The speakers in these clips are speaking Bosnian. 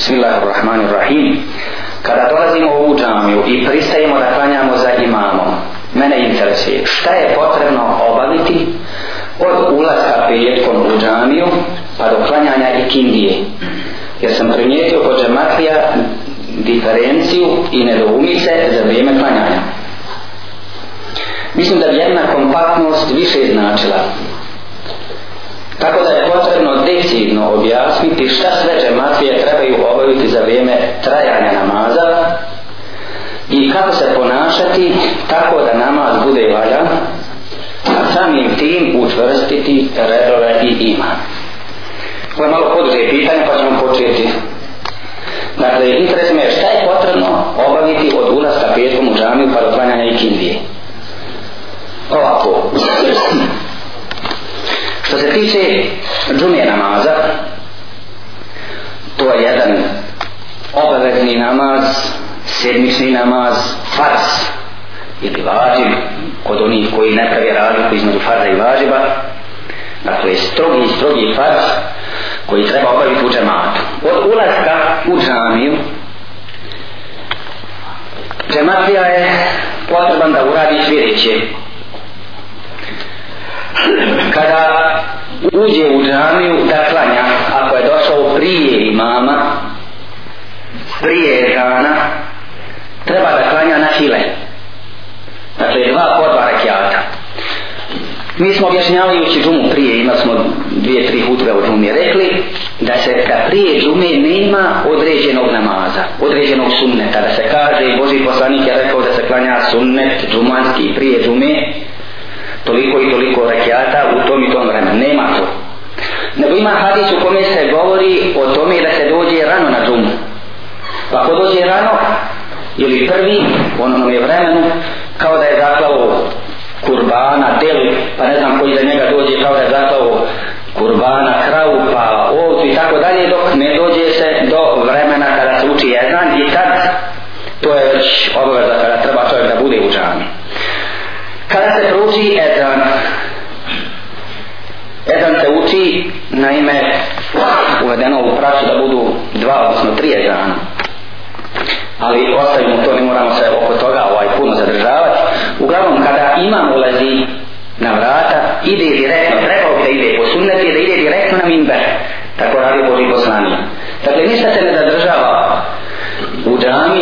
Bismillahirrahmanirrahim. Kada dolazimo u džamiju i pristajemo da klanjamo za imamom, mene interesuje šta je potrebno obaviti od ulaska prijetkom u džamiju pa do klanjanja i kindije. Jer sam primijetio kod džematlija diferenciju i nedoumice za vrijeme klanjanja. Mislim da bi jedna kompaktnost više značila. Tako da je potrebno deci detaljno objasniti šta sve džematlije trebaju obaviti za vrijeme trajanja namaza i kako se ponašati tako da namaz bude valjan, a samim tim učvrstiti redove i ima. Ovo je malo poduže pitanje pa ćemo početi. Dakle, interes me je šta je potrebno obaviti od ulaska petkom u džamiju pa do i kindije. Ovako, Što se tiče džumije namaza, to je jedan obavezni namaz, sedmični namaz, fars ili važiv, kod onih koji ne pravi razliku između farza i važiva, dakle strogi i strogi fars koji treba obaviti u džematu. Od ulazka u džamiju, džematija je potreban da uradi sljedeće kada uđe u džamiju da klanja, ako je došao prije imama, prije žana, treba da klanja na file. Dakle, dva po dva rekiata. Mi smo objašnjavajući džumu prije, ima smo dvije, tri hutbe u džumi, rekli da se da prije džume nema određenog namaza, određenog sunneta, da se kaže, Boži poslanik je rekao da se klanja sunnet džumanski prije džume, toliko i toliko rakijata u tom i tom vremenu. Nema to. Nego ima hadis u kome se govori o tome da se dođe rano na džumu. Pa ko dođe rano, ili prvi, u onom je vremenu, kao da je zaklao kurbana, delu, pa ne znam koji za njega dođe, kao da je zaklao kurbana, kravu, pa ovcu i tako dalje, dok ne dođe se do vremena kada se uči jedan i tad, to je već obaveza kada treba čovjek da bude u džami kada se prouči Edan Edan se uči naime uvedeno u praću da budu dva odnosno tri Edana ali ostavimo to ne moramo se oko toga ovaj puno zadržavati uglavnom kada imam ulazi na vrata ide direktno trebao da ide po sunneti da ide direktno na minber tako radi Boži poslanija dakle ništa se ne zadržava u džami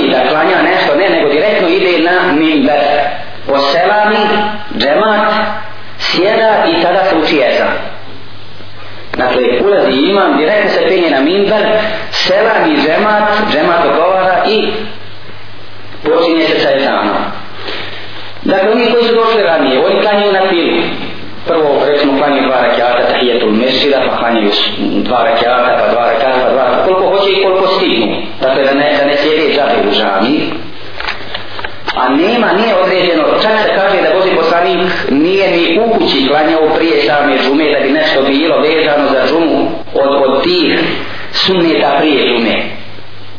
džemat sjeda i tada se uči ezan. Dakle, ulazi imam, direktno se penje na minber, selam i džemat, džemat odgovara i počinje se sa ezanom. Dakle, oni koji su došli ranije, oni klanjaju na pilu. Prvo, recimo, klanjaju dva rakijata, tahijetul mesira, pa klanjaju dva rakijata, pa dva rakijata, pa dva rakijata, koliko hoće i koliko stignu. Dakle, da ne, da ne sjede zade u žami, a nema, nije određeno, čak se kaže da Boži poslanik nije ni u kući klanjao prije same džume, da bi nešto bilo vezano za džumu od, od tih sunneta prije džume.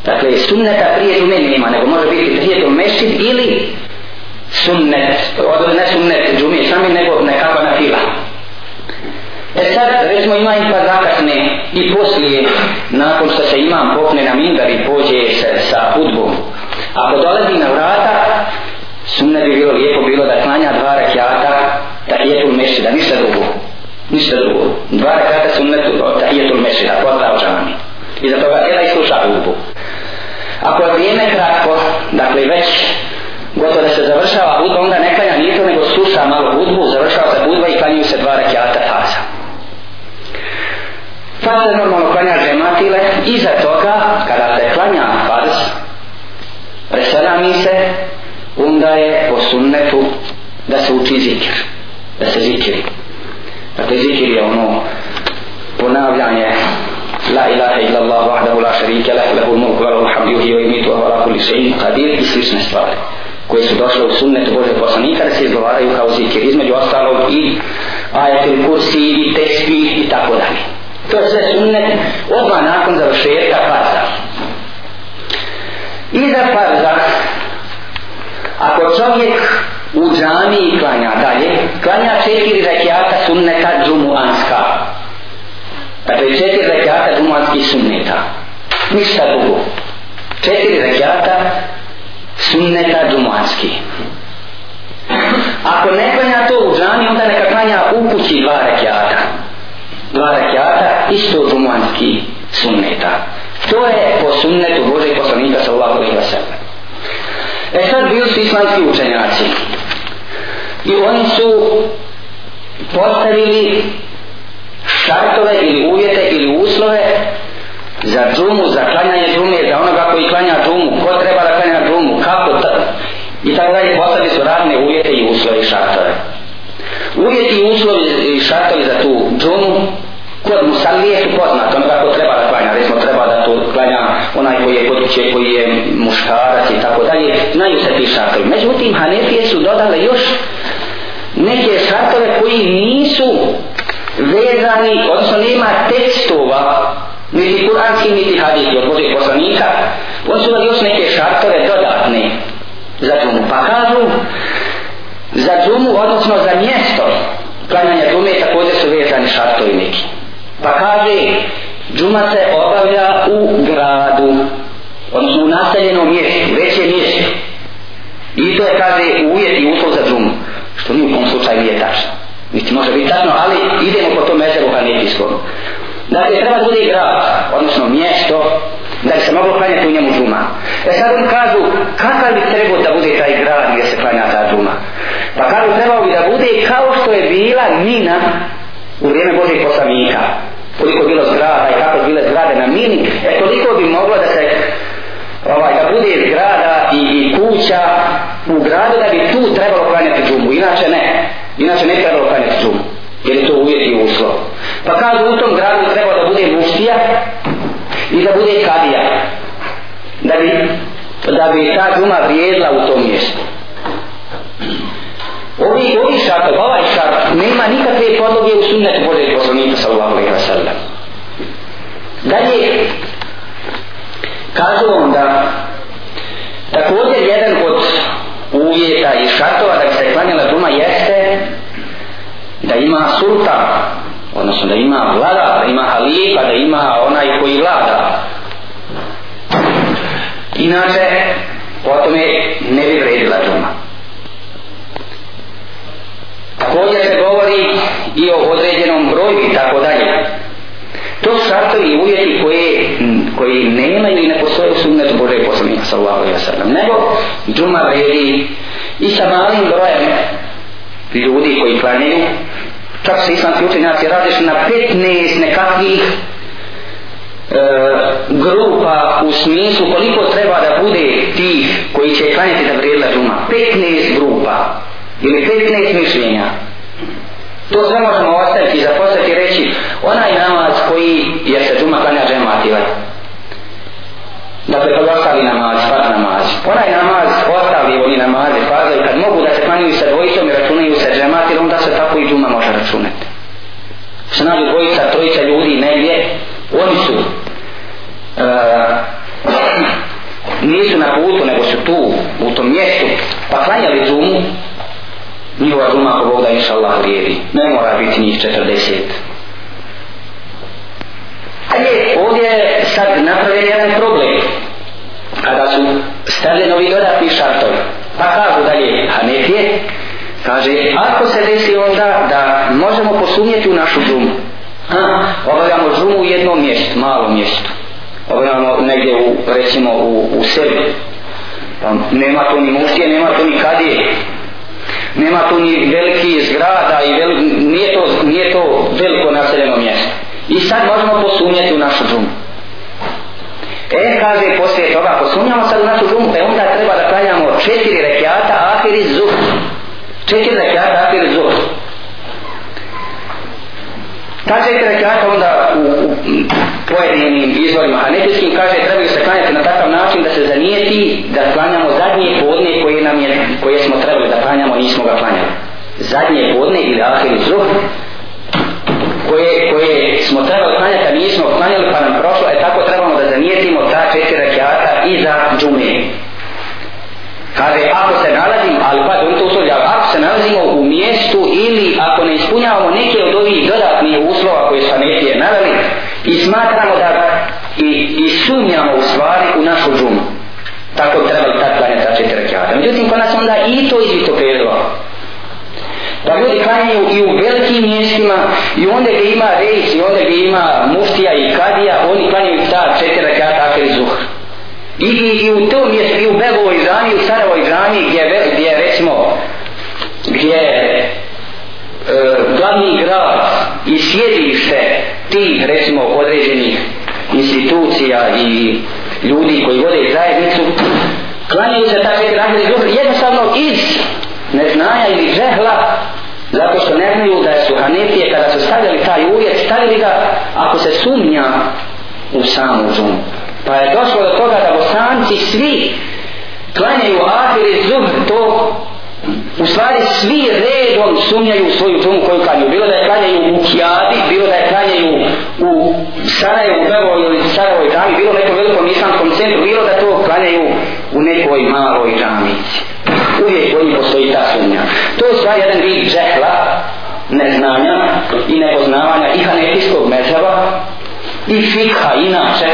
Dakle, sunneta prije džume nema, nego može biti prije to mešćin ili sunnet, od, ne sunnet džume sami, nego nekako na fila. E sad, recimo, ima i pa zakasne i poslije, nakon što se imam popne na mindar i pođe se sa hudbom, ako dolazi na vrata, sunne bi bilo lijepo bilo da klanja dva rakijata tahijetul mešida, ništa drugo. Ništa drugo. Dva rakijata sunne tahijetul mešida, po dva džami. I za toga je da isluša hudbu. Ako je vrijeme kratko, dakle već gotovo da se završava hudba, onda ne klanja nito, nego sluša malo hudbu, završava se hudba i klanjuju se dva rakijata faza. Faza normalno klanja žematile, iza toga, kada se klanja faz, preselami se, sunnetu da se uči zikir da se zikiri dakle zikir je ono ponavljanje la ilaha illa Allah vahdahu la šarike lah lahul mulku velahul hamdi uhi wa imitu ahu alaku li še'in qadir i slične stvari koje su došle u sunnetu Bože poslanika da se izgovaraju kao zikir između ostalog i ajatel kursi i tespi i tako dalje to je sve sunnet odmah nakon završetka farza iza farza ako čovjek u džami klanja dalje, klanja četiri rekiata sunneta džumuanska. Dakle, četiri rekiata džumuanskih sunneta. Ništa drugo. Četiri rekiata sunneta džumuanskih. Ako ne klanja to u džami, onda neka klanja u kući dva rekiata. Dva rekiata, isto džumuanskih sunneta. To je po sunnetu Božeg poslanika sa Allahovih vasebna. E sad bili su islamski učenjaci. I oni su postavili šartove ili uvjete ili uslove za džumu, za klanjanje džume, za onoga koji klanja džumu, ko treba da klanja džumu, kako to. I tako dalje postavili su razne uvjete i uslove i šartove. Uvjeti i uslovi i šartovi za tu džumu kod musalije su poznati, onoga ko treba onaj koji je kod kuće, koji je muškarac i tako dalje, znaju se ti šartovi. Međutim, Hanefije su dodale još neke šartove koji nisu vezani, odnosno nema tekstova, niti kuranski, niti hadithi od Božeg poslanika, oni su dodali još neke šartove dodatne za džumu. Pa kažu, za džumu, odnosno za mjesto, klanjanja džume, također su vezani šartovi neki. Pa kaže, džuma se obavlja u gradu odnosno u naseljenom mjestu veće mjestu i to je kaže uvjet i uslov za džumu što nije u tom slučaju nije tačno niti može biti tačno ali idemo po tom mezeru hanetijskom dakle treba da bude grad odnosno mjesto da bi se moglo klanjati u njemu džuma e sad oni kažu kakav bi trebao da bude taj grad gdje se klanja ta džuma pa kažu trebao bi da bude kao što je bila mina u vrijeme Božih poslanika koliko bilo zgrada i kako bile zgrade na mini, e toliko bi moglo da se ovaj, da bude zgrada i, i kuća u gradu da bi tu trebalo klanjati džumu, inače ne, inače ne trebalo klanjati džumu, jer je to uvijek i uslov. Pa kažu u tom gradu treba da bude muštija i da bude kadija, da bi, da bi ta džuma vrijedla u tom mjestu. Ovi, ovi šarta, ovaj šarta, nema nikakve podloge u sunnetu bolje poslanika sallahu alaihi wa sallam. Dalje, kažu vam da također jedan od uvjeta i šartova da bi se klanjala duma jeste da ima sulta, odnosno da ima vlada, da ima halifa, da ima onaj koji vlada. Inače, o tome i o određenom broju i tako dalje. To su šartovi i uvjeti koje, koji nemaju i ne postoje u sunnetu Bože i poslanika sallahu alaihi wa sallam. Nego džuma vredi i sa malim brojem ljudi koji klanjaju, čak se islamski učenjaci radiš na 15 nekakvih e, grupa u smislu koliko treba da bude tih koji će klanjati da vredila džuma. 15 grupa ili 15 mišljenja. To sve možemo ostaviti i zaposliti i reći onaj namaz koji je se džuma klanja džematila. Dakle, kad ostali namaz, fard namaz. Onaj namaz ostali, oni namaze, farze, kad mogu da se klanjuju sa dvojicom i računaju se džematilom, onda se tako i džuma može računati. Se nadu znači dvojica, trojica ljudi negdje, oni su uh, nisu na putu, nego su tu, u tom mjestu, pa klanjali džumu, njihova zuma ako Bog da inša Allah vrijedi. Ne mora biti njih 40. Ali ovdje je sad napravljen jedan problem. Kada su stavljeni ovi dodatni šartovi. Pa kažu dalje, a ne pije. Kaže, ako se desi onda da možemo posunjeti u našu zumu. Ha, obavljamo zumu u jednom mjestu, malom mjestu. Obavljamo negdje u, recimo, u, u sebi. Pa nema to ni muštije, nema to ni kadije nema tu ni veliki zgrada i vel, nije, to, nije to veliko naseljeno mjesto. I sad možemo posumnjati u našu džumu. E, kaže, poslije toga, posumnjamo sad u našu džumu, pa onda treba da klanjamo četiri rekiata, ahir i zuh. Četiri rekiata, ahir i zuh. Ta četiri rekiata onda u, u pojedinim izvorima, a nekiskim kaže, trebaju se klanjati na takav način da se zanijeti, da klanjamo zadnje podne koje, nam je, koje smo trebali da klanjamo, nismo ga klanjali. Zadnje podne ili ahir zuh, koje, koje smo trebali klanjati, a nismo klanjali, pa nam prošlo, je tako trebamo da zanijetimo ta četiri rakijata i za džume. Kaže, ako se nalazim, ali pa on to usluđa, ako se nalazimo u mjestu ili ako ne ispunjavamo neke od ovih dodatnih uslova koje su nekije nadali i smatramo da i, i sumnjamo u stvari u našu džumu tako trebali tad klanjati za četiri rekiata. Međutim, kod nas onda i to izvito predlo. Da ljudi klanjaju i u velikim mjestima, i onda gdje ima rejs, i onda gdje ima muftija i kadija, oni klanjaju ta četiri rekiata akri zuhr. I, i, I u tom mjestu, i u Begovoj zani, i u Sarajevoj zani, gdje, je, gdje je, recimo, gdje je glavni grad i sjedište tih, recimo, određenih institucija i ljudi koji vode zajednicu klanjaju se takve tragedije zuhri jednostavno iz neznanja ili žehla zato što ne znaju da su hanefije kada su stavili taj uvjet stavili ga ako se sumnja u samu zumu pa je došlo do toga da bosanci svi klanjaju ahiri zub to u stvari svi redom sumnjaju u svoju zumu koju klanjaju bilo da je klanjaju u kjadi bilo da je klanjaju u Sarajevu, Bevo ili Sarajevoj džami, bilo nekom velikom islamskom centru, bilo da to klanjaju u nekoj maloj džamici. Uvijek u njih postoji ta sumnja. To je sva jedan vid džehla, neznanja i nepoznavanja i hanetijskog mezheba i fikha inače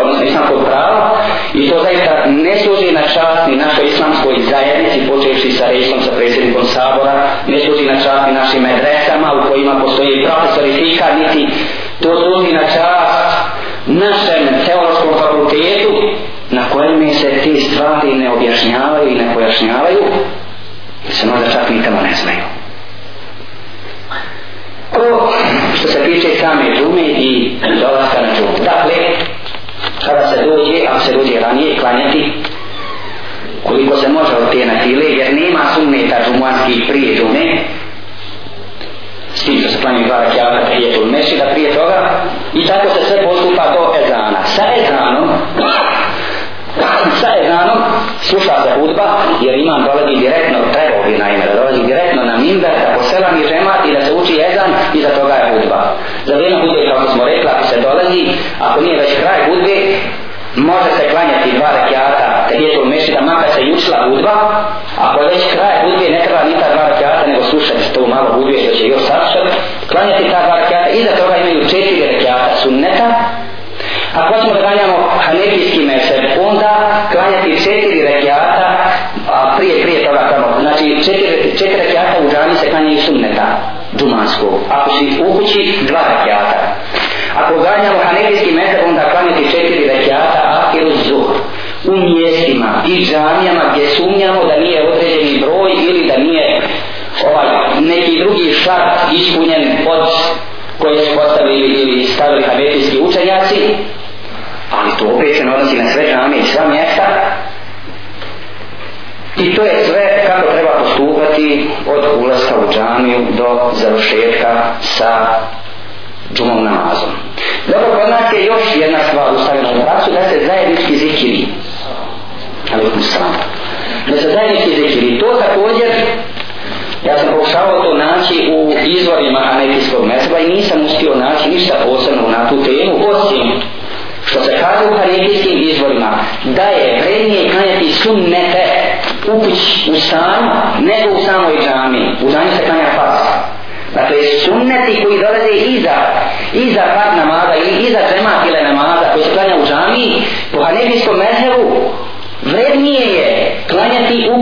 odnosno islamskog prava i to zaista ne služi na čast ni našoj islamskoj zajednici počeši sa rečom sa predsjednikom sabora ne služi na čast ni našim medresama u kojima postoji profesor i tika niti to služi na čast našem teološkom fakultetu na kojem mi se te stvari ne objašnjavaju i ne pojašnjavaju jer se možda čak nikamo ne znaju o, što se tiče same džume i dolaska na džumu dakle kada se dođe, ako se dođe ranije, klanjati koliko se može od te na file, jer nema sunneta džumanski prije džume, s tim što se klanju dva rakijata prije džume, da prije toga, i tako se sve postupa do ezana. Sa ezanom, sa ezanom, sluša se hudba, jer imam dolazi direktno, trebao bi na ime, dolazi direktno na mimber, da poselam i žemat i da se uči ezan, i za toga je hudba. Za vrijeme hudbe može se klanjati dva rekiata tehijetul mešida, makar se jučila hudba, ako je već kraj hudbe, ne treba ni ta dva rekiata, nego slušati to malo hudbe, što će još sačet, klanjati ta dva rekiata, iza toga imaju četiri rekiata sunneta, Ako ćemo klanjamo hanefijski mesel, onda klanjati četiri rekiata, a prije, prije toga tamo, znači četiri, četiri rekiata u džani se klanjaju sunneta, džumansko, ako si u kući dva rekiata. Ako ganjamo hanefijski mesel, onda klanjati četiri rekiata, u mjestima i džamijama gdje sumnjamo da nije određeni broj ili da nije ovaj, neki drugi šart ispunjen od koje su postavili ili stavili hametijski učenjaci ali to opet se nalazi na sve džamije i sva mjesta i to je sve kako treba postupati od ulaska u džamiju do završetka sa džumom namazom. Dobro, kod nas je još jedna stvar ustavljena u pracu, da se zajednički zikiri alaikum salam. Ne se zajednici zikri, to također, ja sam pokušavao to naći u izvorima anetijskog mesela i nisam uspio naći ništa posebno na tu temu, osim što se kaže u hanetijskim izvorima, da je vrednije klanjati sunnete u kući, u stanu, nego u samoj džami, u džami se klanja pas. Dakle, sunneti koji dolaze iza, iza pad namaza ili iza džemat ili namaza koji se klanja u džami, po hanetijskom mesela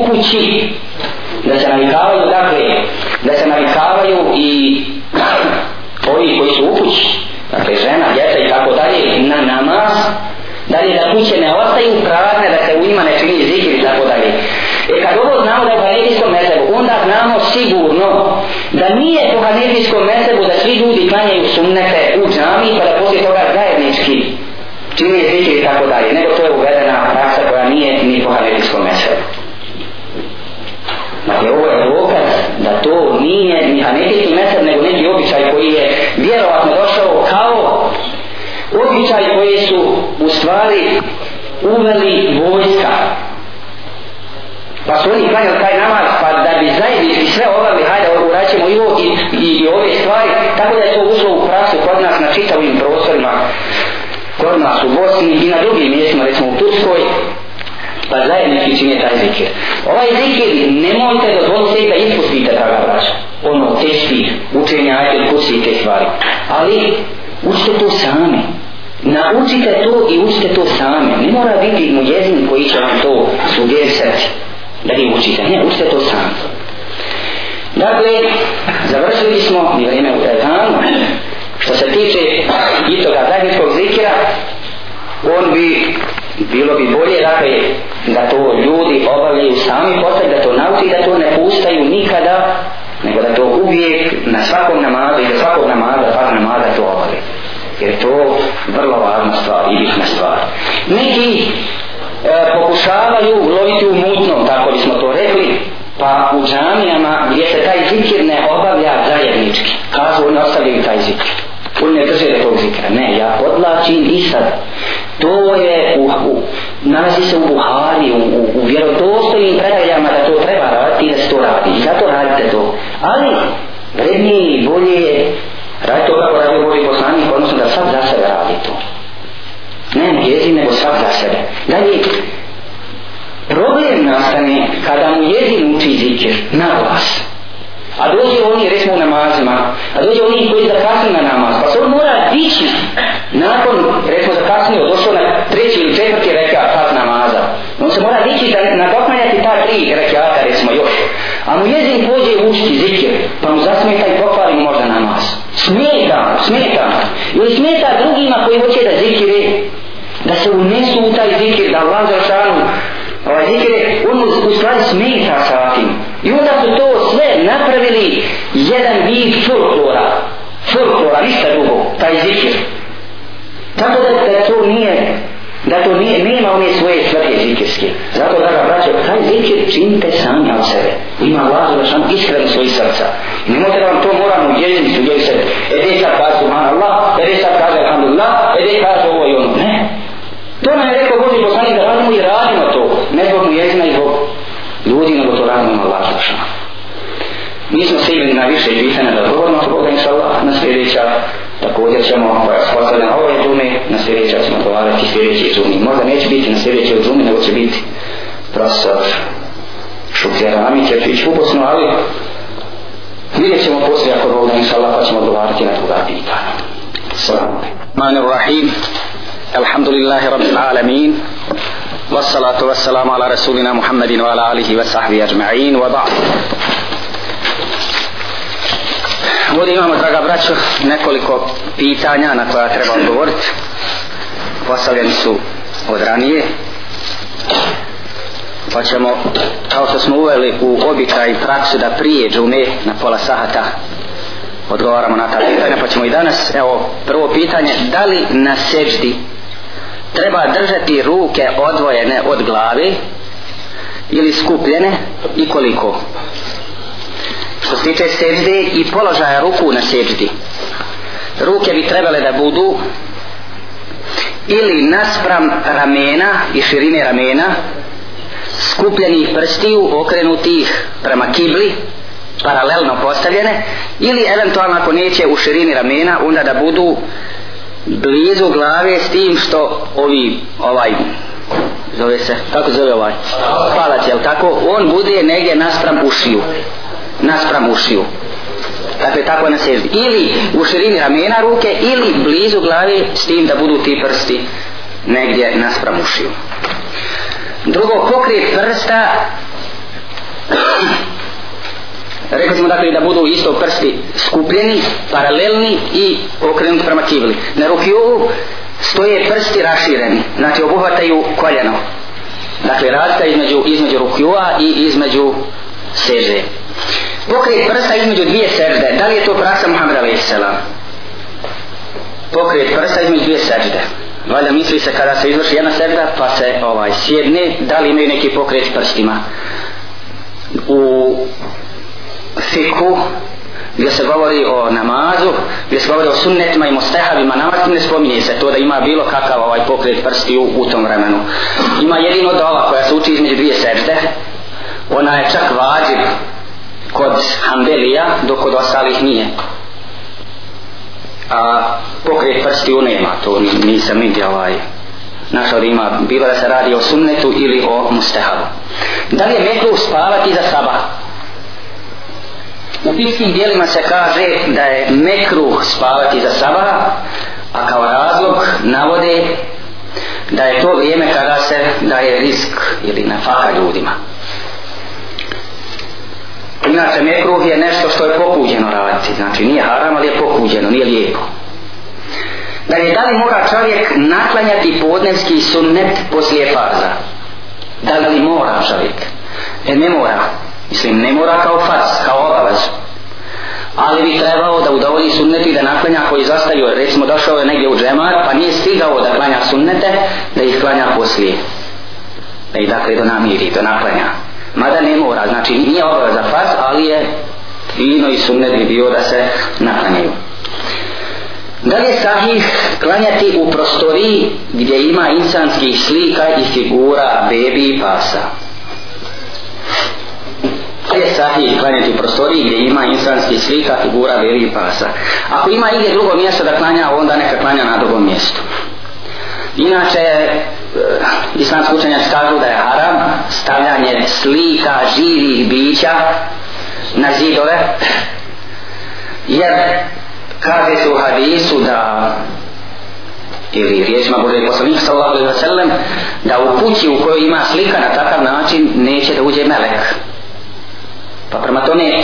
kući da se navikavaju dakle da se navikavaju i ovi koji su u kući dakle žena, djeca i tako dalje na namaz dalje da kuće ne ostaju prazne da se u njima ne čini zikir i tako dalje E kad ovo znamo da je u hanefijskom mesebu, onda znamo sigurno da nije u hanefijskom mesebu da svi ljudi klanjaju sunnete hanefijski mesel nego neki običaj koji je vjerovatno došao kao običaj koji su u stvari uveli vojska pa su oni klanjali taj namaz pa da bi zajednički sve obavili hajde uraćemo i, i, i, i ove stvari tako da je to ušlo u praksu kod nas na čitavim prostorima kod nas u Bosni i na drugim mjestima recimo u Turskoj pa zajednički čine taj zikir ovaj zikir nemojte dozvoliti da ispustite takav račun ono teški učenja ajte kući te stvari ali učite to sami naučite to i učite to sami ne mora biti mu jezin koji će vam to sugerisati da vi učite, ne, učite to sami dakle završili smo mi vreme u tretanu što se tiče i toga zajedničkog zikira on bi bilo bi bolje dakle da to ljudi obavljaju sami potak da to nauči da to ne pustaju nikada uvijek na svakom namazu i za svakog namaza, par namaza to obave. Jer to vrlo važna stvar i bitna stvar. Neki e, pokušavaju loviti u mutnom, tako bismo to rekli, pa u džamijama gdje se taj zikir ne obavlja zajednički. Kažu, oni ostavljaju taj zikir. Oni ne drže tog zikra. Ne, ja odlačim i sad. To je u, u nalazi se u Buhari, u, u, u vjerodostojnim predajama da to treba raditi i da se to radi. I zato ali vrednije i bolje je radi toga ko radi bolji poslanik, odnosno da sad za sebe radi to. Ne na jezi, nego sad za sebe. Dalje, problem nastane kada mu jezin uči zikir na glas. A dođe oni, resmo u namazima, a dođe oni koji da kasni na namaz, pa sad mora dići nakon, resmo za kasni, odošao na treći ili četvrti reka, sad namaza. On se mora dići da nadoknanjati ta tri rekiata, resmo još a mu jezin pođe učiti zikir, pa mu zasmeta i pokvari možda namaz. Smeta, smeta. Ili smeta drugima koji hoće da zikire, da se unesu u taj zikir, da vlaze za šanu, ovaj zikire, on mu u stvari smeta sa tim. I onda su to sve napravili jedan vid furtora. Furtora, ništa drugo, taj zikir. Tako da, da to nije one svoje svrhe zikirske. Zato da ga braćo, taj zikir činite sami od sebe. Ima vlazu da sam iskren svoj srca. I nemojte da vam to moramo jedini su doj sebe. Ede sad kaže subhanallah, ede sad kaže alhamdulillah, ede kaže ovo i ono. Ne. To nam je rekao Boži poslani da radimo i radimo to. Ne zbog mu jezina i zbog ljudi, nego to radimo ima vlazu da Mi smo se imeli na više pitanja da govorimo, Boga inša Allah, na sljedeća također ćemo ovaj na ovoj džumi, na sljedeća ćemo govoriti sljedeći džumi. Možda neće biti na sljedećoj džumi, nego će biti profesor Šukljera Amit, jer ću ići uposno, ali vidjet ćemo poslije ako Bog da pa ćemo govoriti na druga pitanja. Salamu. Man rahim, alhamdulillahi rabbil alamin, wassalatu wassalamu ala rasulina Muhammedin wa ala alihi wa sahbihi ajma'in, wa ba'du. Ovdje imamo, draga braćo, nekoliko pitanja na koja treba odgovoriti. Postavljeni su od ranije. Pa ćemo, kao što smo uveli u običaj praksu da prije džume na pola sahata odgovaramo na ta pitanja, pa ćemo i danas. Evo, prvo pitanje, da li na seđdi treba držati ruke odvojene od glave ili skupljene i koliko? Koliko? što se tiče sežde i položaja ruku na seždi ruke bi trebale da budu ili naspram ramena i širine ramena skupljenih prstiju okrenutih prema kibli paralelno postavljene ili eventualno ako neće u širini ramena onda da budu blizu glave s tim što ovi ovaj zove se, kako zove ovaj palac, jel tako, on bude negdje naspram ušiju naspram ušiju. Dakle, tako na sežbi. Ili u širini ramena ruke, ili blizu glavi, s tim da budu ti prsti negdje naspram ušiju. Drugo, pokrijet prsta, rekli smo dakle da budu isto prsti skupljeni, paralelni i okrenuti prema kibli. Na ruki ovu stoje prsti rašireni, znači obuhvataju koljeno. Dakle, razlika između, između rukjua i između seže. Pokret prsa između dvije sežde, da li je to praksa Muhammed Aleyhisselam? Pokret prsa između dvije sežde. Valjda misli se kada se izvrši jedna sežda, pa se ovaj sjedne, da li imaju neki pokret prstima. U fiku, gdje se govori o namazu, gdje se govori o sunnetima i mostehavima, namaz ne spominje se to da ima bilo kakav ovaj pokret prsti u, u tom vremenu. Ima jedino dova koja se uči između dvije sežde, ona je čak vađiv kod Hanbelija dok kod ostalih nije a pokret prstiju nema to nisam vidio ovaj našao da ima bilo da se radi o sunnetu ili o mustehalu da li je mekruh spavati za saba u pitkim dijelima se kaže da je mekruh spavati za saba a kao razlog navode da je to vrijeme kada se daje risk ili nafaka ljudima Inače, mekruh je nešto što je pokuđeno raditi. Znači, nije haram, ali je pokuđeno, nije lijepo. Da je da li mora čovjek naklanjati podnevski sunnet poslije farza? Da li mora čovjek? E, ne mora. Mislim, ne mora kao farz, kao obavez. Ali bi trebao da udovolji sunnet i da naklanja koji zastaju, recimo došao je negdje u džemar, pa nije stigao da klanja sunnete, da ih klanja poslije. E, dakle, da i dakle do namiri, do naklanja mada ne mora, znači nije obaveza farz, ali je fino i sunnet bi bio da se naklanjaju. Da li je sahih klanjati u prostoriji gdje ima insanskih slika i figura bebi i pasa? Da li je sahih klanjati u prostoriji gdje ima insanskih slika, figura, bebi i pasa? Ako ima igdje drugo mjesto da klanja, onda neka klanja na drugom mjestu. Inače, Eh, islamski učenjaci kažu da je haram stavljanje slika živih bića na zidove jer kaže se u hadisu da ili riječima Bože i poslanih sallahu alaihi wa sallam da u kući u kojoj ima slika na takav način neće da uđe melek pa prema tome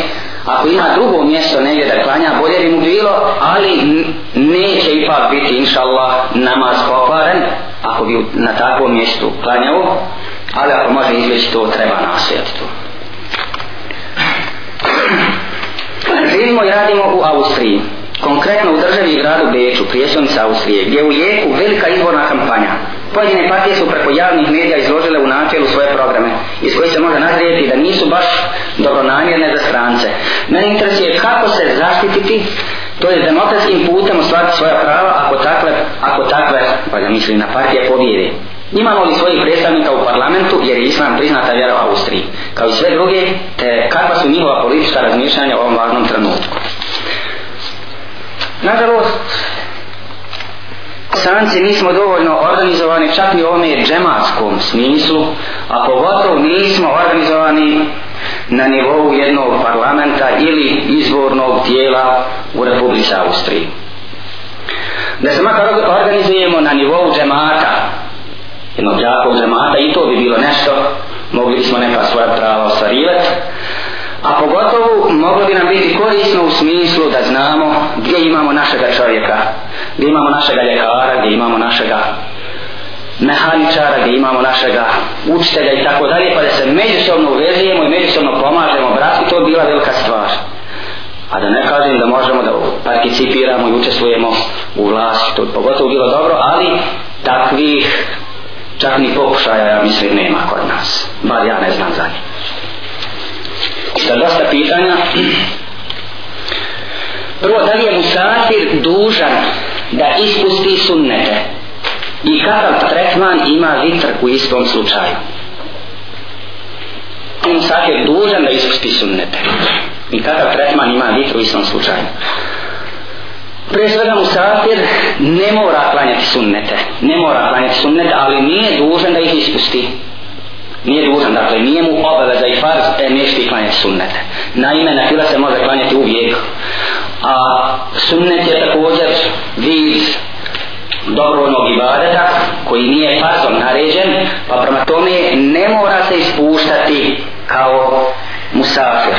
ako ima drugo mjesto negdje da klanja bolje bi mu bilo ali neće ipak biti inša Allah namaz pokvaren ako bi na takvom mjestu klanjao, ali ako može izveći to treba nastojati to. Živimo i radimo u Austriji, konkretno u državi i gradu Beču, prijestavnici Austrije, gdje u jeku velika izborna kampanja. Pojedine partije su preko javnih medija izložile u načelu svoje programe, iz koje se može nazrijeti da nisu baš dobronamjerne za strance. Mene interesuje kako se zaštititi, to je demokratskim putem ostvariti svoja prava ako takve, ako takve, pa ja mislim na partije pobjede. Imamo li svojih predstavnika u parlamentu jer je islam priznata vjera u Austriji, kao i sve druge, te kakva su njihova politička razmišljanja u ovom važnom trenutku. Nažalost, sanci nismo dovoljno organizovani čak i u ovome džematskom smislu, a pogotovo nismo organizovani na nivou jednog parlamenta ili izvornog tijela u Republici Austriji. Da se makar organizujemo na nivou džemata, jednog džakog džemata, i to bi bilo nešto, mogli smo neka svoja prava ostvarivati, a pogotovo moglo bi nam biti korisno u smislu da znamo gdje imamo našega čovjeka, gdje imamo našega ljekara, gdje imamo našega mehaničara, gdje imamo našega učitelja i tako dalje, pa da se međusobno uvezujemo i međusobno pomažemo bratu, to je bila velika stvar. A da ne kažem da možemo da participiramo i učestvujemo u vlasti, to je pogotovo bilo dobro, ali takvih čak ni pokušaja, ja mislim, nema kod nas. Bar ja ne znam za nje. Da dosta pitanja. Prvo, da li je musafir dužan da ispusti sunnete? i kakav tretman ima vitr u istom slučaju. On sad je dužan da ispusti sunnete. I kakav tretman ima vitr u istom slučaju. Prije svega mu safir ne mora klanjati sunnete. Ne mora klanjati sunnete, ali nije dužan da ih ispusti. Nije dužan, dakle, nije mu obaveza i farz, e, nešto i klanjati sunnete. Naime, na fila se može klanjati uvijek. A sunnet je također vid dobrovoljnog ibadeta koji nije pasom naređen, pa prema tome ne mora se ispuštati kao musafir.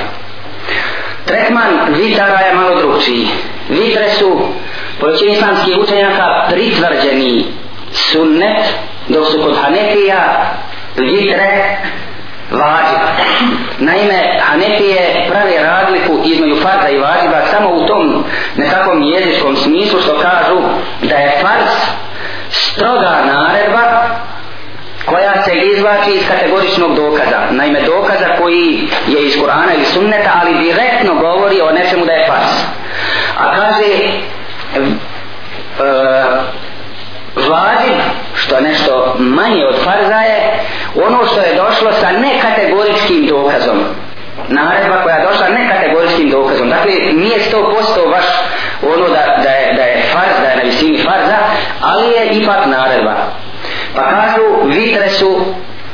Tretman vitara je malo drugčiji. Vitre su Poličin islamski učenjaka pritvrđeni sunnet, dok su kod Hanefija vitre vađe. Naime, Hanefije pravi razliku između farza i vađiba samo u tom nekakvom jezičkom smislu što kažu da je farz stroga naredba koja se izvlači iz kategoričnog dokaza. Naime, dokaza koji je iz Kurana ili Sunneta, ali direktno govori o nečemu da je farz. A kaže, e, vađib, što je nešto manje od farza je, dokazom. Naredba koja je došla ne kategoričkim dokazom. Dakle, nije 100% vaš ono da, da, je, da je far, da je na visini farza, ali je ipak naredba. Pa kažu, vitre su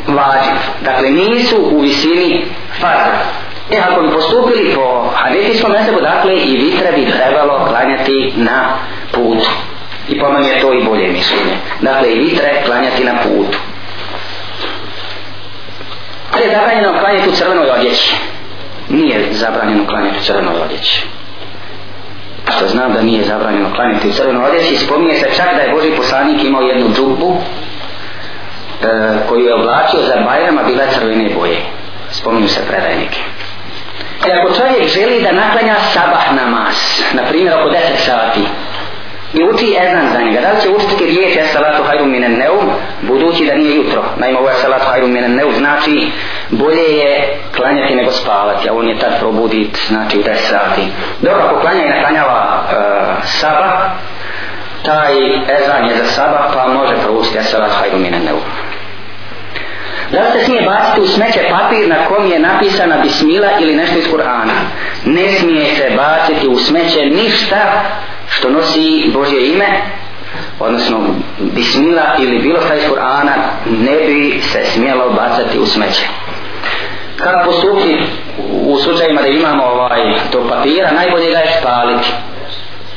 vađiv. Dakle, nisu u visini farza. E, ako bi postupili po hadetijskom mesebu, dakle, i vitre bi trebalo klanjati na putu. I po je to i bolje mišljenje. Dakle, i vitre klanjati na putu. Ali je zabranjeno klanjati u crvenoj odjeći. Nije zabranjeno klanjati u crvenoj odjeći. Pa što znam da nije zabranjeno klanjati u crvenoj odjeći, spominje se čak da je Boži poslanik imao jednu džubu e, koju je oblačio za bajrama bila crvene boje. Spominju se predajnike. E ako čovjek želi da naklanja sabah namaz, na primjer oko 10 sati, i uči ezan za njega. Da li će učiti te riječi salatu hajru minen neum, budući da nije jutro. Naime, ovo ovaj je salatu hajru minen neum, znači bolje je klanjati nego spavati, a on je tad probudit, znači u 10 sati. Dobro, ako klanja i naklanjava uh, e, saba, taj ezan je za saba, pa može proučiti salatu hajru minen neum. Da li se smije baciti u smeće papir na kom je napisana bismila ili nešto iz Kur'ana? Ne smije se baciti u smeće ništa što nosi Božje ime, odnosno bismila ili bilo šta iz Kur'ana, ne bi se smjelo bacati u smeće. Kako postupiti u slučajima da imamo ovaj to papira, najbolje ga je spaliti.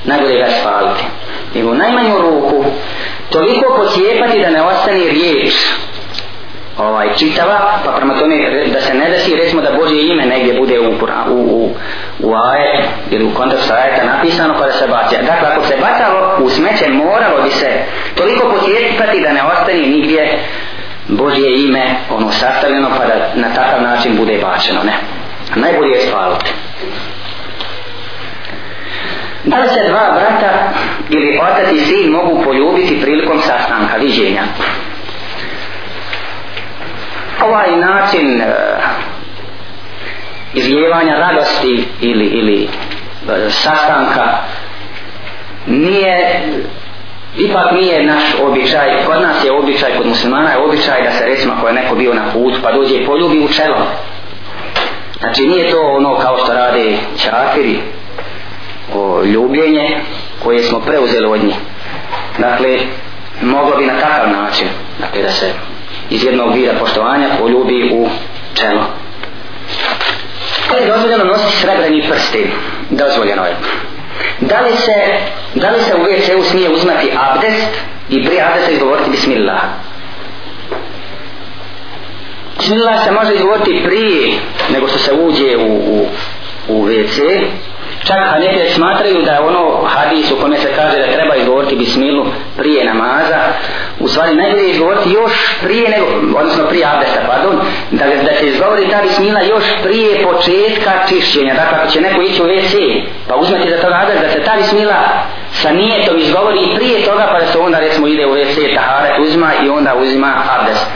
Najbolje ga je spaliti. I u najmanju ruku toliko pocijepati da ne ostane riječ ovaj, čitava, pa prema tome da se ne desi, recimo da Božje ime negdje bude u, Kur'an, u, u, u aje, ili u kontekstu ajeta napisano kada pa se baci. Dakle, ako se bacalo u smeće, moralo bi se toliko pocijetiti da ne ostane nigdje Božje ime ono sastavljeno pa da na takav način bude bačeno, ne. Najbolje je spaliti. Da li se dva brata ili otac i sin mogu poljubiti prilikom sastanka, viđenja? ovaj način uh, e, izgljevanja radosti ili, ili uh, sastanka nije ipak nije naš običaj kod nas je običaj, kod muslimana je običaj da se recimo ako je neko bio na put pa dođe i poljubi u čelo znači nije to ono kao što rade čakiri o, ljubljenje koje smo preuzeli od njih dakle moglo bi na takav način dakle da se iz jednog vida poštovanja poljubi u čelo. Da li je dozvoljeno nositi srebrni prsti? Dozvoljeno je. Da li se, da li se u WC-u smije uzmati abdest i prije abdesta izgovoriti bismillah? Bismillah se može izgovoriti prije nego što se uđe u, u, u WC. Čak a neke smatraju da ono hadis u kome se kaže da treba izgovoriti bismilu prije namaza, u stvari najbolje je govoriti još prije nego, odnosno prije abdesta, pardon, da, da se izgovori ta bismila još prije početka čišćenja. Dakle, ako će neko ići u WC, pa uzmete za toga abdest, da se ta bismila sa nijetom izgovori prije toga, pa da se onda recimo ide u WC, taharet uzima i onda uzima abdest.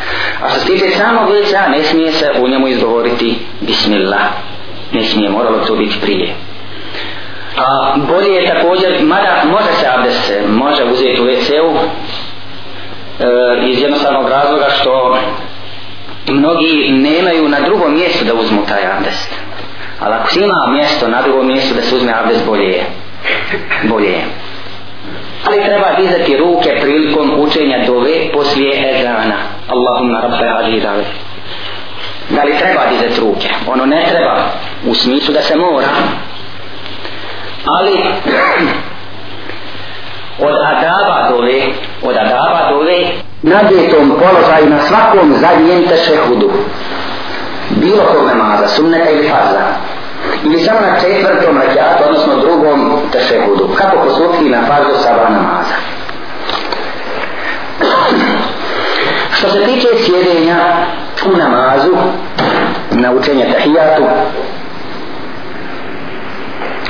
A što se tiče samog WC, ne smije se u njemu izgovoriti bismila. Ne smije, moralo to biti prije. A bolje je također, mada može se abdest, može uzeti u WC-u, E, iz jednostavnog razloga što mnogi nemaju na drugom mjestu da uzmu taj abdest. Ali ako ima mjesto na drugom mjestu da se uzme abdest bolje je. Bolje je. Ali treba dizati ruke prilikom učenja dove poslije ezana. Allahumma rabbe ali izale. Da li treba dizati ruke? Ono ne treba. U smislu da se mora. Ali od adaba dove, od adaba dove, na djetom položaju na svakom zadnjem teše hudu. Bilo kog namaza, sunneta ili farza. Ili samo na četvrtom rakijatu, odnosno drugom teše hudu. Kako poslupiti na farzu sabah namaza. Što se tiče sjedenja u namazu, na učenje tahijatu,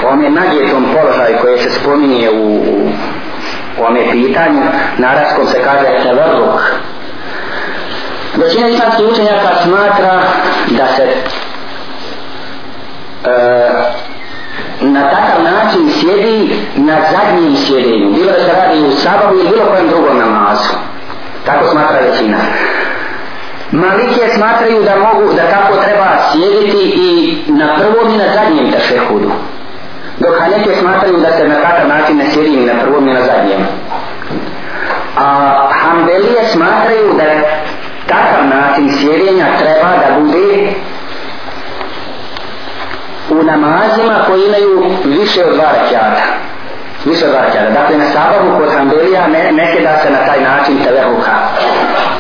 one nagjetom položaj koje se spominje u, u u ome pitanju, naravskom se kaže tevrluk. Većina islamskih učenjaka smatra da se e, na takav način sjedi na zadnjim sjedenju, bilo da se radi u sabavu ili bilo kojem drugom namazu. Tako smatra većina. Malikije smatraju da mogu da tako treba sjediti i na prvom i na zadnjem tešehudu dok Hanefije smatraju da se na takav način ne sjedi ni na prvom ni na zadnjem. A Hanbelije smatraju da takav način sjedjenja treba da bude u namazima koji imaju više od dva rekiata. Više od dva rekiata. Dakle, na sabahu kod Hanbelija ne, neke da se na taj način telehuha.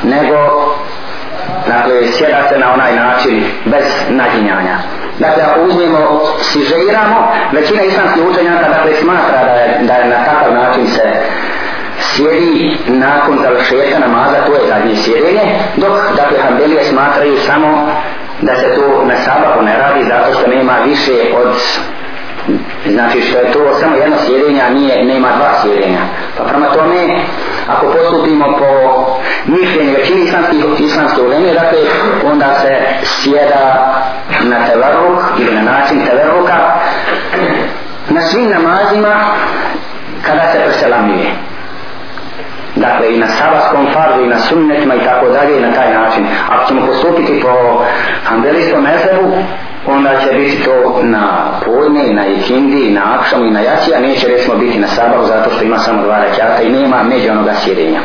Nego, dakle, sjeda se na onaj način bez naginjanja. Dakle, da ga uzmemo, sižeiramo, većina islamskih učenjaka dakle smatra da je, da je na takav način se sjedi nakon završetka namaza, to je zadnje sjedenje, dok dakle Hanbelije smatraju samo da se to na sabahu ne radi zato što nema više od znači što je to samo jedno sjedenje, a nije, nema dva sjedenja. Pa prema tome, ako postupimo po mišljenju većini islamskih islamske uleme, dakle, onda se sjeda na tevarruk ili na način tevarruka na svim namazima kada se preselamljuje dakle i na sabahskom farzu i na sunnetima i tako dalje i na taj način ako ćemo postupiti po handelistom mezebu onda će biti to na podne i na ikindi i na akšom i na jaci a neće recimo biti na sabahu zato što ima samo dva rećata i nema među onoga sjedenja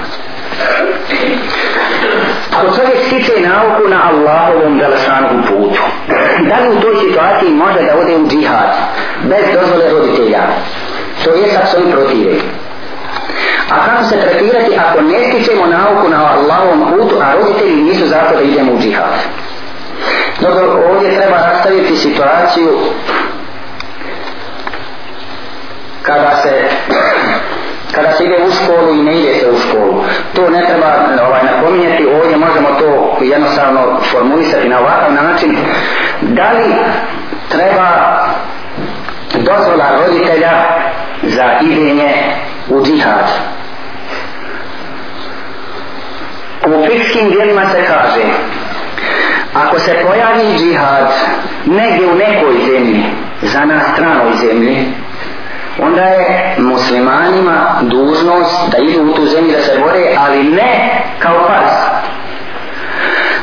Ako čovjek stiče nauku na Allahovom dalašanovom putu, da li u toj situaciji može da ode u džihad bez dozvole roditelja? To je sad svoj protiv. A kako se tretirati ako ne stičemo nauku na Allahovom putu, a roditelji nisu zato da idemo u džihad? Dobro, ovdje treba rastaviti situaciju kada se kada se ide u školu i ne ide se u školu. To ne treba ovaj, napominjati, ovdje možemo to jednostavno formulisati na ovakav način. Da li treba dozvola roditelja za idenje u džihad? U fikskim dijelima se kaže, ako se pojavi džihad negdje u nekoj zemlji, za nas stranoj zemlji, onda je muslimanima dužnost da idu u tu zemlju da se bore, ali ne kao pas.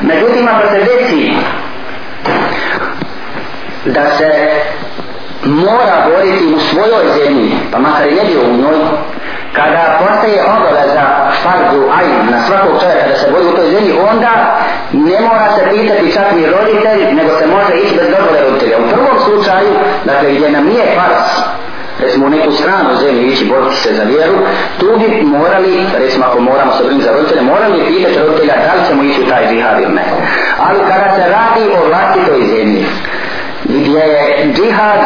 Međutim, ako se desi da se mora boriti u svojoj zemlji, pa makar i ne bio u njoj, kada postaje obave za fardu ajn na svakog čovjeka da se boji u toj zemlji, onda ne mora se pitati čak ni roditelj, nego se može ići bez dobro roditelja. U prvom slučaju, dakle, gdje nam nije fars, recimo u neku stranu zemlju ići boriti se za vjeru, tu bi morali, recimo ako moramo se brinuti za roditelje, morali bi pitati roditelja da li ćemo ići u taj džihad ili ne. Ali kada se radi o vlastitoj zemlji, gdje je džihad e,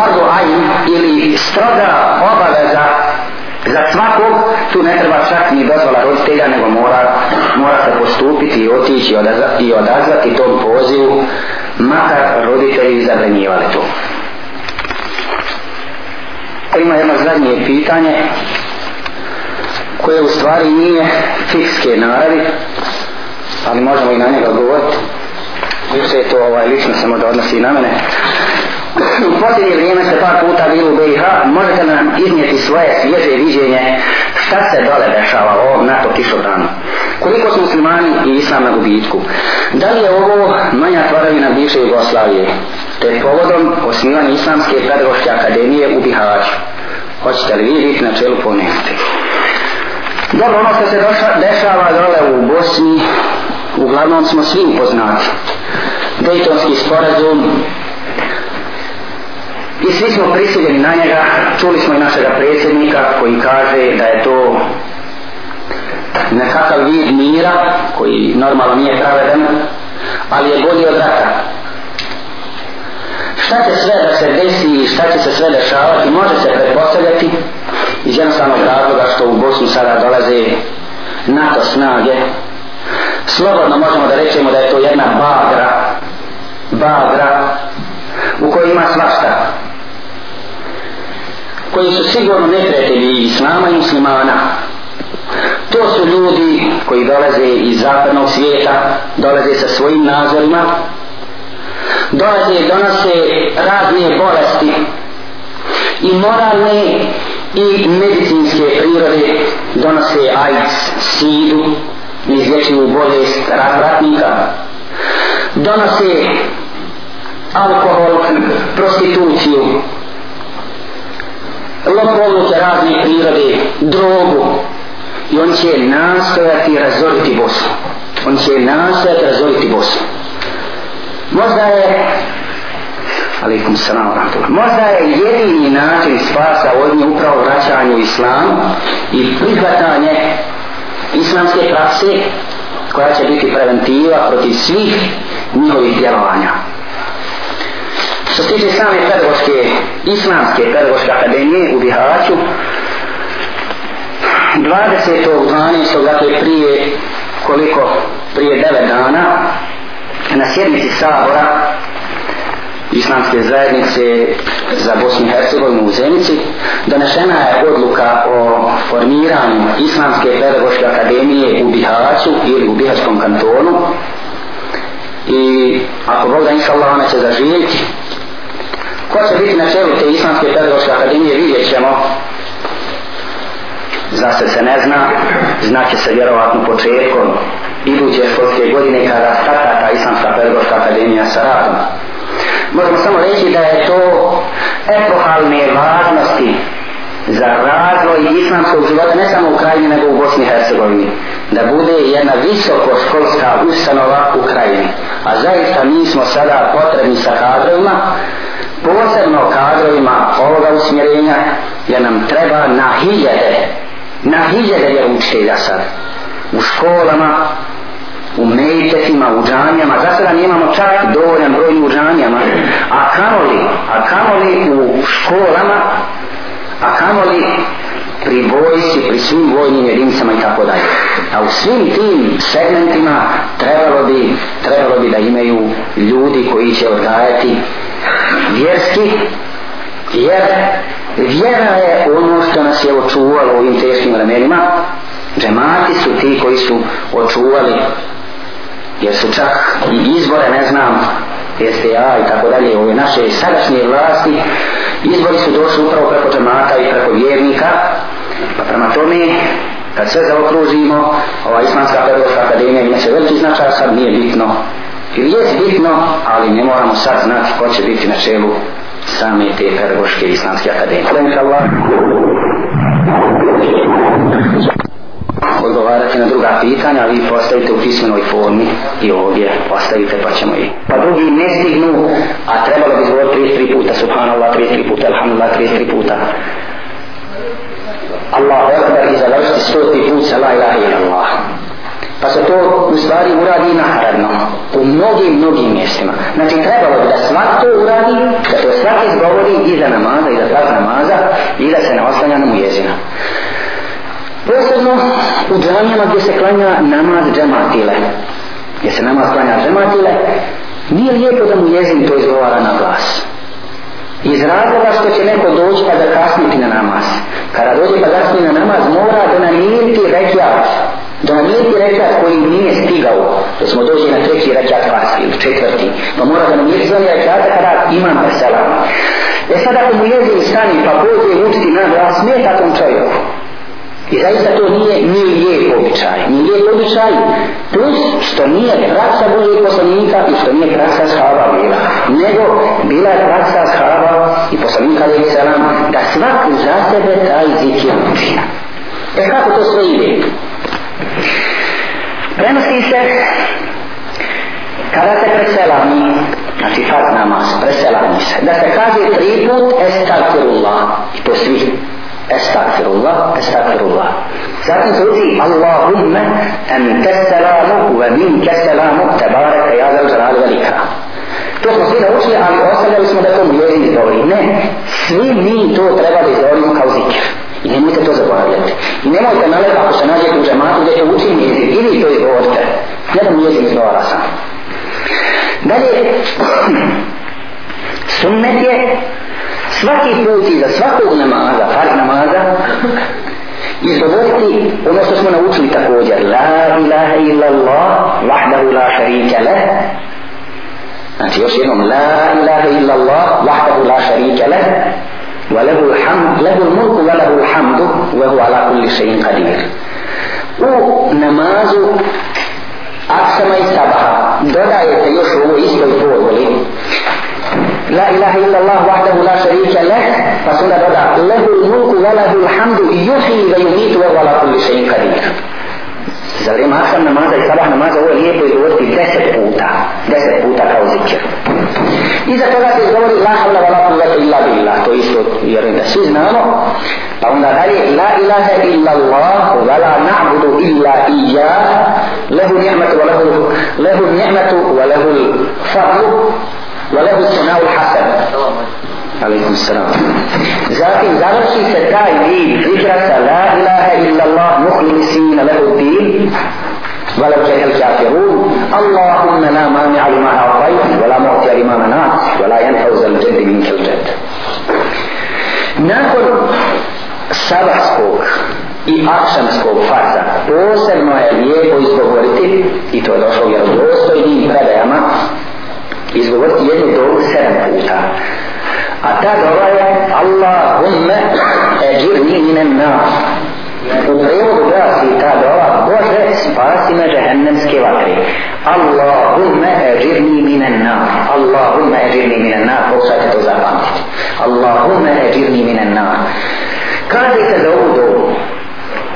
fardu uh, ajn ili stroga obaveza za svakog, tu ne treba čak ni dozvola roditelja, nego mora, mora se postupiti i otići i odazvati, i odazvati tom pozivu, makar roditelji zabranjivali to ima jedno zadnje pitanje koje u stvari nije fikske naravi ali možemo i na njega govoriti više je to ovaj lično samo da odnosi na mene u posljednje vrijeme ste par puta bili u BiH možete nam iznijeti svoje svježe viđenje šta se dole dešava o na to kišobranu. Koliko su muslimani i islam na gubitku? Da li je ovo manja tvaravina bivše Jugoslavije? Te povodom osnivanja Islamske pedagoške akademije u Bihaću. Hoćete li vi biti na čelu ponesti? Dobro, ono što se doša, dešava dole u Bosni, uglavnom smo svi upoznati. Dejtonski sporazum, I svi smo prisiljeni na njega, čuli smo i našega predsjednika koji kaže da je to nekakav vid mira koji normalno nije pravedan, ali je bolji od rata. Šta će sve da se desi i šta će se sve dešavati, može se predpostavljati iz jednostavnog razloga što u Bosnu sada dolaze NATO snage. Slobodno možemo da rečemo da je to jedna bagra, bagra u kojoj ima svašta koji su sigurno neprijatelji islama i muslimana. To su ljudi koji dolaze iz zapadnog svijeta, dolaze sa svojim nazorima, dolaze i donose razne bolesti i moralne i medicinske prirode donose AIDS, SIDU, izlečivu bolest razvratnika, donose alkohol, prostituciju, lopovnike razne prirode, drogu. I on će nastojati razoriti Bosnu. On će nastojati razoriti Bosnu. Možda je Aleikum salam rahmatullah. Možda je jedini način spasa od nje upravo vraćanje u islam i prihvatanje islamske prakse koja će biti preventiva protiv svih njihovih djelovanja. Što se tiče same pedagoške, islamske pedagoške akademije u Bihaću, 20.12. dakle prije koliko prije 9 dana na sjednici sabora islamske zajednice za Bosnu i Hercegovinu u Zenici donešena je odluka o formiranju Islamske pedagoške akademije u Bihaću ili u Bihačkom kantonu i ako Bog da inša Allah ona će zaživjeti ko će biti na čelu te islamske pedagoške akademije vidjet ćemo zna se se ne zna znaće se vjerovatno početkom iduće školske godine kada starta ta islamska pedagoška akademija sa radom možemo samo reći da je to epohalne važnosti za razvoj islamskog života ne samo u krajini nego u Bosni i Hercegovini da bude jedna visokoškolska ustanova u krajini a zaista mi smo sada potrebni sa kadrovima posebno kadrovima ovoga usmjerenja jer nam treba na hiljade na hiljade je učitelja sad u školama u mejtetima, u džanijama za sada nemamo čak dovoljan broj u džanijama a kamoli a kamoli u školama a kamoli pri vojci, pri svim vojnim jedinicama i tako dalje. A u svim tim segmentima trebalo bi, trebalo bi da imaju ljudi koji će odgajati vjerski jer vjera je ono što nas je očuvalo u ovim teškim vremenima džemati su ti koji su očuvali jer su čak i izbore ne znam SDA i tako dalje ove naše sadašnje vlasti izbori su došli upravo preko džemata i preko vjernika pa prema tome kad sve zaokružimo ova Islamska pedagoška akademija ima se veliki značaj sad nije bitno je bitno, ali ne moramo sad znati ko će biti na čelu same te pedagoške islamske akademije. Hvala mi Allah. Odgovarati na druga pitanja, ali postavite u pismenoj formi i ovdje postavite pa ćemo i. Pa drugi ne stignu, a trebalo bi zvoditi 33 puta, subhanallah, 33 puta, alhamdulillah, 33 puta. Allahu Akbar i završiti stoti put, salaj, ilaha, ilaha, ilaha. Pa se to u stvari uradi naharadno. U mnogim, mnogim mjestima. Znači trebalo bi da svak to uradi, da to svak izgovori i za namaza, i za svak namaza, i da se ne oslanja na mu jezina. Posebno u džamijama gdje se klanja namaz džamatile. Gdje se namaz klanja džamatile, nije lijepo da mu jezin to izgovara na glas. Iz razloga što će neko doći pa da kasniti na namaz. Kada dođe pa kasni na namaz, mora da namiriti rekiat da nam nije ti rekat koji nije stigao, da smo došli na treći rađat fasi ili četvrti, pa mora da nam nije zvani rađat kada imam vesela. E sad ako mu jezi u stani pa pođe i učiti na glas, smeta tom čovjeku. I zaista to nije ni lijep običaj. Ni lijep običaj plus što nije praksa Božih poslanika i što nije praksa shava bila. Nego bila je praksa shava i poslanika alaihi salam da svaki za sebe taj zikir učina. E kako to sve ide? Prenosi se kada se preselani, znači fat namaz, preselani se, da se kaže tri put estakirullah, i to svi, estakirullah, estakirullah. Zatim se uči Allahumme em te selamu ve min ke selamu te barek te velika. To smo svi naučili, ali ostavljali smo da to mi jezim izgovori. Ne, svi mi to trebali izgovoriti kao zikir. I nemojte to zaboravljati. I nemojte nalepa ako se nađete u džematu gdje će učiti jezik. Ili to je govorite. Jedan jezik izgovara sam. Dalje, sunnet je svaki put i za svakog namaza, farz namaza, izgovoriti ono što smo naučili također. La ilaha illa Allah, vahdahu la sharika leh. Znači još jednom, la ilaha illa Allah, vahdahu la sharika leh. وله الحمد له الملك وله الحمد وهو على كل شيء قدير u namazu aksama i sabaha dodajete još u ovoj istoj formuli La ilaha illa Allah wahdahu la sharika lah pa se onda doda lehu mulku wa lahu alhamdu yuhyi wa yumitu wa huwa ala kulli shay'in qadir za vrijeme Asam namaza i Sabah namaza ovo je lijepo izgovoriti deset puta deset puta kao zikr iza toga se izgovori la havla vala kuvvete illa billah to isto jer da svi znamo pa onda dalje la ilaha illa Allah vala na'budu illa iya lehu ni'matu wa lehu lehu ni'matu wa lehu fadlu wa lehu sunahu hasanu Aleikum salam. Zatim završi se taj vid prikrasa La ilaha illallah muhlisina lehu din Vala uđe el kafiru Allahumme na mani alima ha'ovaj Vala mohti alima mana Vala jen hauzal džedi min kil džed Nakon sabahskog i akšamskog faza posebno je lijepo izgovoriti i to je došlo u jednom dostojnim predajama izgovoriti jednu dobu sedam puta A ta dova je Allahumme eđirni inen nas. U prevodu glasi ta dova Bože spasi me žehennemske vatre. Allahumme eđirni minen nas. Allahumme eđirni minen nas. Bog sad je to zapamtiti. Allahumme eđirni minen nas. Kada je za ovu dovu?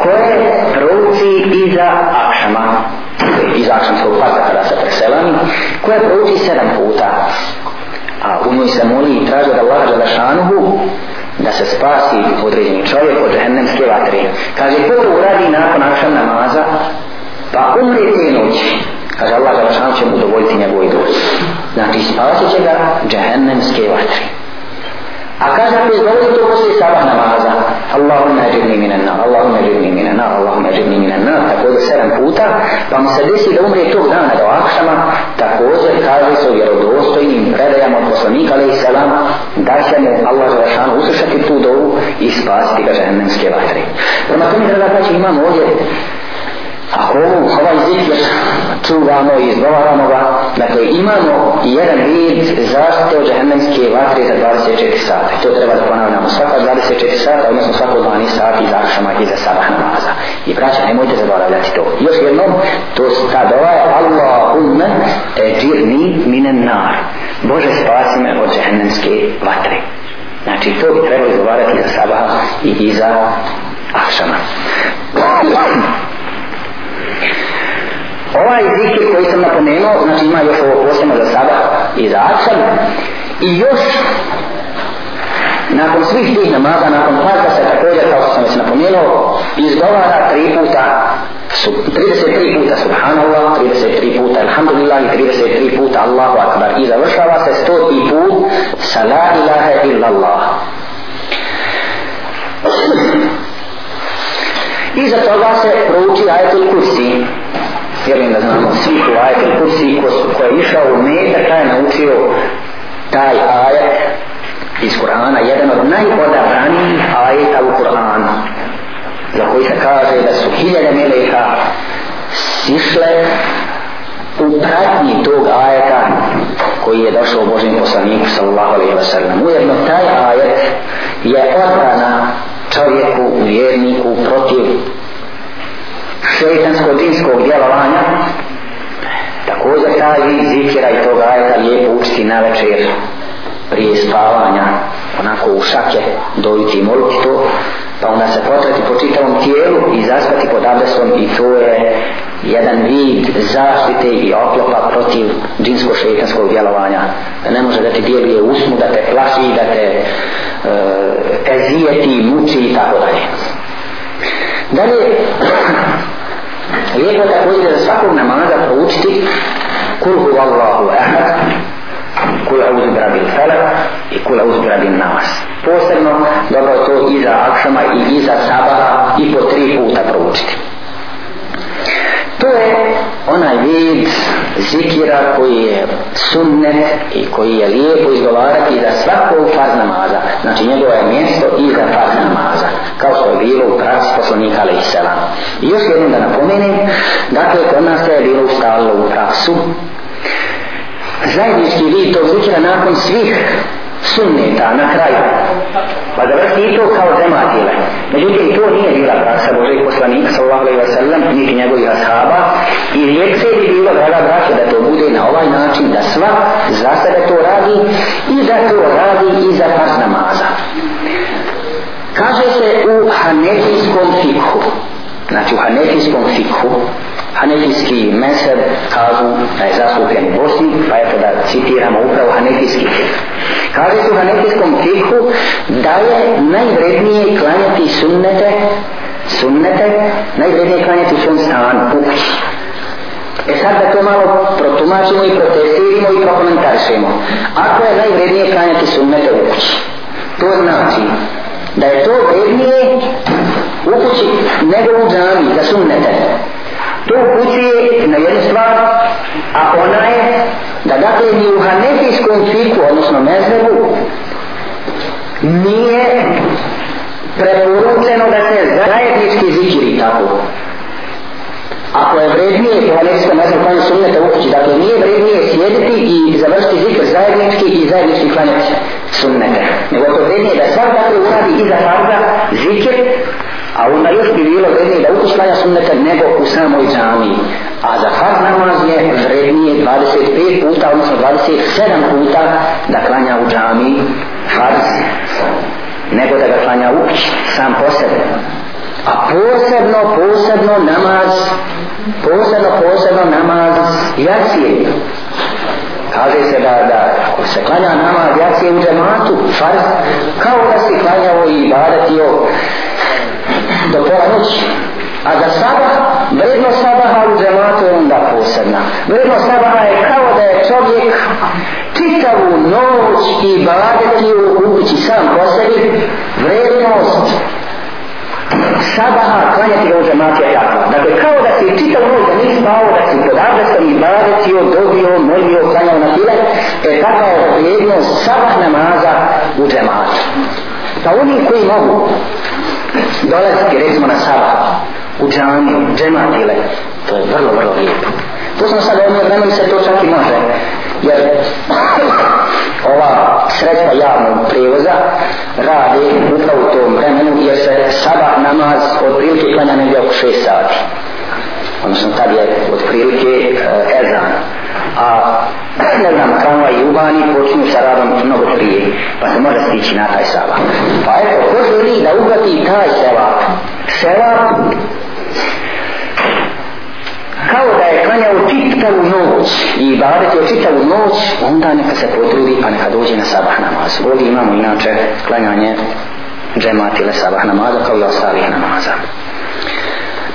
Koje proci iza akšama? Iza akšamskog pata kada se preselani. Koje proci sedam puta? a u njoj se moli i traži da Allah Đalešanuhu da se spasi određeni čovjek od džehennemske vatre. Kaže, ko to uradi nakon našem namaza, pa umri te noći, kaže Allah Đalešanuhu će mu dovoljiti njegovoj dosi. Znači, spasit će ga džehennemske vatre. A kaže ako izgovori to poslije saba namaza. Allahumma ajirni minan nar, Allahumma ajirni minan nar, Allahumma ajirni minan nar, također sedam puta, pa mu se desi da umre tog dana do akšama, također kaže se u vjerodostojnim predajama od poslanika, ali i selam, da će mu Allah zašan usršati tu dovu i spasti ga ženemske vatre. Prima tome, draga, imamo ovdje A ovu, ovaj zikr čuvamo i izgovaramo ga, dakle imamo jedan vid zaštite od džahennemske vatre za 24 sata. To treba da ponavljamo svaka 24 sata, odnosno svako 12 sati za akšama i za sabah namaza. I braća, nemojte zaboravljati to. Još jednom, to ta dova je Allahumme e džirni minen nar. Bože, spasi me od džahennemske vatre. Znači, to bi trebalo izgovarati za sabah i, i za akšama. Ovaj zikir koji sam napomenuo, znači ima još ovo posljedno za sada i za akšan. I još, nakon svih tih namaza, nakon farka se također, kao što sam već napomenuo, izgovara tri puta, 33 puta subhanallah, 33 puta alhamdulillah i 33 puta Allahu akbar. I završava se 100 i put sa la ilaha illallah. I za toga se prouči ajatul kursi vjerujem da znamo svi u ajet ili kursi ko, ko je išao u meta taj je naučio taj ajet iz Kur'ana jedan od najodabranijih ajeta u Kur'anu za koji se kaže da su hiljade meleka sišle u pratnji tog ajeta koji je došao Božim poslaniku sallallahu alaihi wa sallam ujedno taj ajet je odbrana čovjeku, vjerniku protiv šeitansko dinskog djelovanja također taj vid zikira i toga ajta lijepo učiti na večer prije spavanja onako u šake dojiti i moliti to pa onda se potreti po čitavom tijelu i zaspati pod abdestom i to je jedan vid zaštite i oklopa protiv džinsko šeitanskog djelovanja da ne može da ti djeluje usmu da te plaši da te e, ezijeti, muči i tako dalje dalje Lijepo je također za svakog namaza proučiti kul hu vallahu ahad, kul auzu grabil felak i kul auzu grabil namaz. Posebno dobro to i za akšama i iza sabaha i po tri puta proučiti. To je onaj vid zikira koji je sunnet i koji je lijepo izgovarati za svakog faz namaza. Znači njegovo je mjesto i da napomenem, dakle, kod nas je bilo ustalo u praksu. Zajednički vid tog zikra nakon svih sunneta na kraju. Pa da vrti to kao zematile. Međutim, to nije bila praksa Božeg poslanika, sallahu alaihi wa sallam, niti njegovih ashaba. I lijek se bi bilo, draga braća, da to bude na ovaj način, da sva za sebe to radi i da to radi i za pas namaza. Kaže se u hanefijskom fikhu, Znači u hanefijskom fikhu, hanefijski mesel kazu da je zastupljen u Bosni, pa je tada citiramo upravo hanefijski fikh. Kaže se u hanefijskom fikhu da je najvrednije klanjati sunnete, sunnete, najvrednije klanjati sun stan u kući. E sad da to malo protumačimo i protestirimo i prokomentarišemo. Ako je najvrednije klanjati sunnete u kući, to znači da je to vrednije u kući, nego u džami, da sunnete. To ukućuje na jednu stvar, a ona je da dakle ni u hanefijskom fiku, odnosno mezrebu, nije preporučeno da se zajednički zikiri tako. Ako je vrednije, po hanefijskom mezrebu, kada sunnete u kući, dakle nije vrednije sjediti i završiti zikr zajednički i zajednički klanjati sunnete. Nego je to vrednije da sad dakle uradi iza farza zikir, a onda još bi bilo vrednije da uko slaja sunneta nego u samoj džami. A za far namaz je vrednije 25 puta, odnosno 27 puta da klanja u džami farz, nego da ga klanja u kući sam po sebe. A posebno, posebno namaz, posebno, posebno namaz jacije. Kaže se da, da ako se klanja namaz jacije u džematu, farz, kao da si klanjao i baratio, do pola noći. A da sada, vredno sabaha u džematu je onda posebna. Vredno sabaha je kao da je čovjek čitavu noć i badeti u kući sam po sebi, vrednost sabaha klanjati u džematu je jako. Dakle, kao da si čitavu noć da nisi pao, da si pod adresom i badeti u dobio, molio, klanjao na bile, e tako je vrednost sabah namaza u džematu. Pa oni koji mogu, dolaziti recimo na sabah u džamiju, džemat ili to je vrlo, vrlo lijepo to sam sad ovdje vremeni se to čak i može jer ova sredstva javnog prevoza radi upravo u tom vremenu jer se sabah namaz od prilike klanja negdje oko 6 sati odnosno tad je od prilike uh, eh, ezan. A ne znam, kanova i ubani počinu sa radom mnogo prije, pa se može stići na taj sava. Pa eto, ko želi da ugati taj sava, sava, kao da je klanjao čitavu noć i badet je čitavu noć, onda neka se potrudi pa neka dođe na sabah namaz. Ovdje imamo inače klanjanje džemat ili sabah namaza kao i ostalih namaza.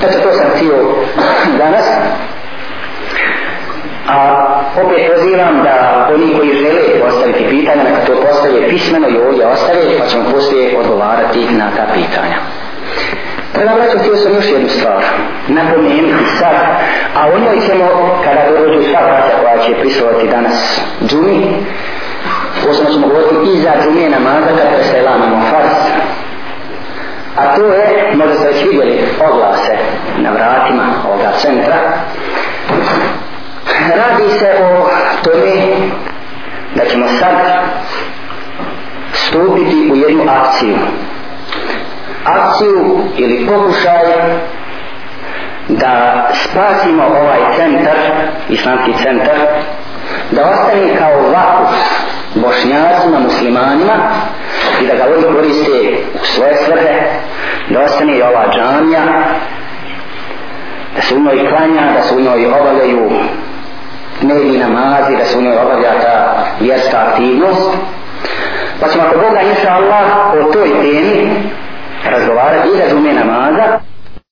Eto to sam htio danas. A opet pozivam da oni koji žele postaviti pitanja, neka to postavlje pismeno i ovdje ostave, pa ćemo poslije odgovarati na ta pitanja. Prema braću, htio sam još jednu stvar napomenuti sad, a o ono njoj ćemo, kada dođu sva vrata koja će prisovati danas džumi, posljedno ćemo govoriti i za džumije namaza, kada se lamamo farsa. A to je, možda ste već vidjeli oglase na vratima ovoga centra. Radi se o tome da ćemo sad stupiti u jednu akciju. Akciju ili pokušaj da spasimo ovaj centar, islamski centar, da ostane kao vakus bošnjacima, muslimanima, i da ga oni koriste u svoje svrhe, da ostane i ova džamija, da se u njoj klanja, da se u njoj obavljaju dnevni namazi, da se u njoj obavlja ta vjerska aktivnost. Pa ćemo ako Boga inša Allah o toj temi razgovarati i razume namaza,